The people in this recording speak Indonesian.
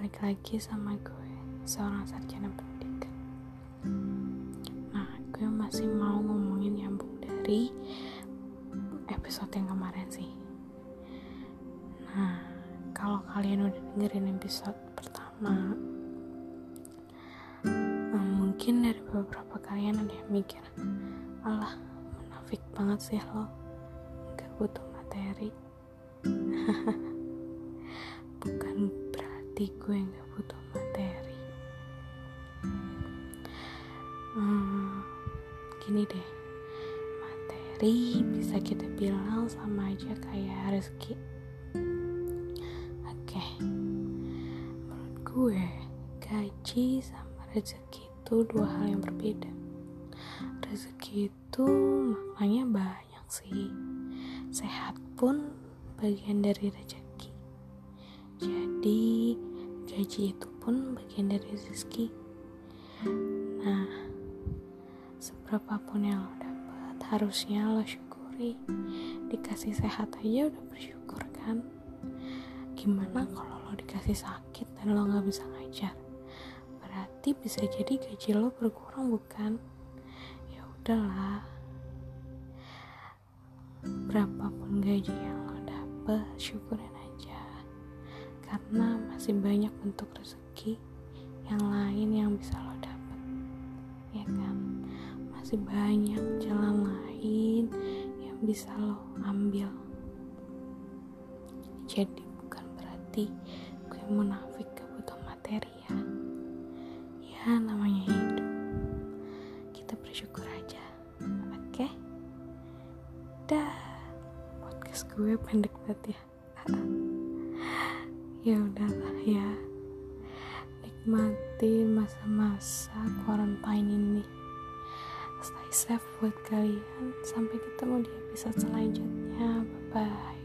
balik lagi sama gue seorang sarjana pendidikan. Nah gue masih mau ngomongin nyambung dari episode yang kemarin sih. Nah kalau kalian udah dengerin episode pertama eh, mungkin dari beberapa kalian ada yang mikir alah munafik banget sih lo gak butuh materi berarti gue gak butuh materi. Hmm, gini deh. Materi bisa kita bilang sama aja kayak rezeki. Oke. Menurut gue gaji sama rezeki itu dua hal yang berbeda. Rezeki itu maknanya banyak sih. Sehat pun bagian dari rezeki jadi gaji itu pun bagian dari rezeki. Nah seberapapun yang lo dapat harusnya lo syukuri. Dikasih sehat aja udah bersyukur kan? Gimana kalau lo dikasih sakit dan lo nggak bisa ngajar? Berarti bisa jadi gaji lo berkurang bukan? Ya udahlah. Berapapun gaji yang lo dapet syukurin karena masih banyak bentuk rezeki yang lain yang bisa lo dapet ya kan? Masih banyak jalan lain yang bisa lo ambil. Jadi bukan berarti gue munafik butuh materi ya. Ya namanya hidup. Kita bersyukur aja oke? Dah. Podcast gue pendek banget ya ya udahlah ya. Nikmati masa-masa quarantine ini. Stay safe buat kalian. Sampai ketemu di episode selanjutnya. Bye bye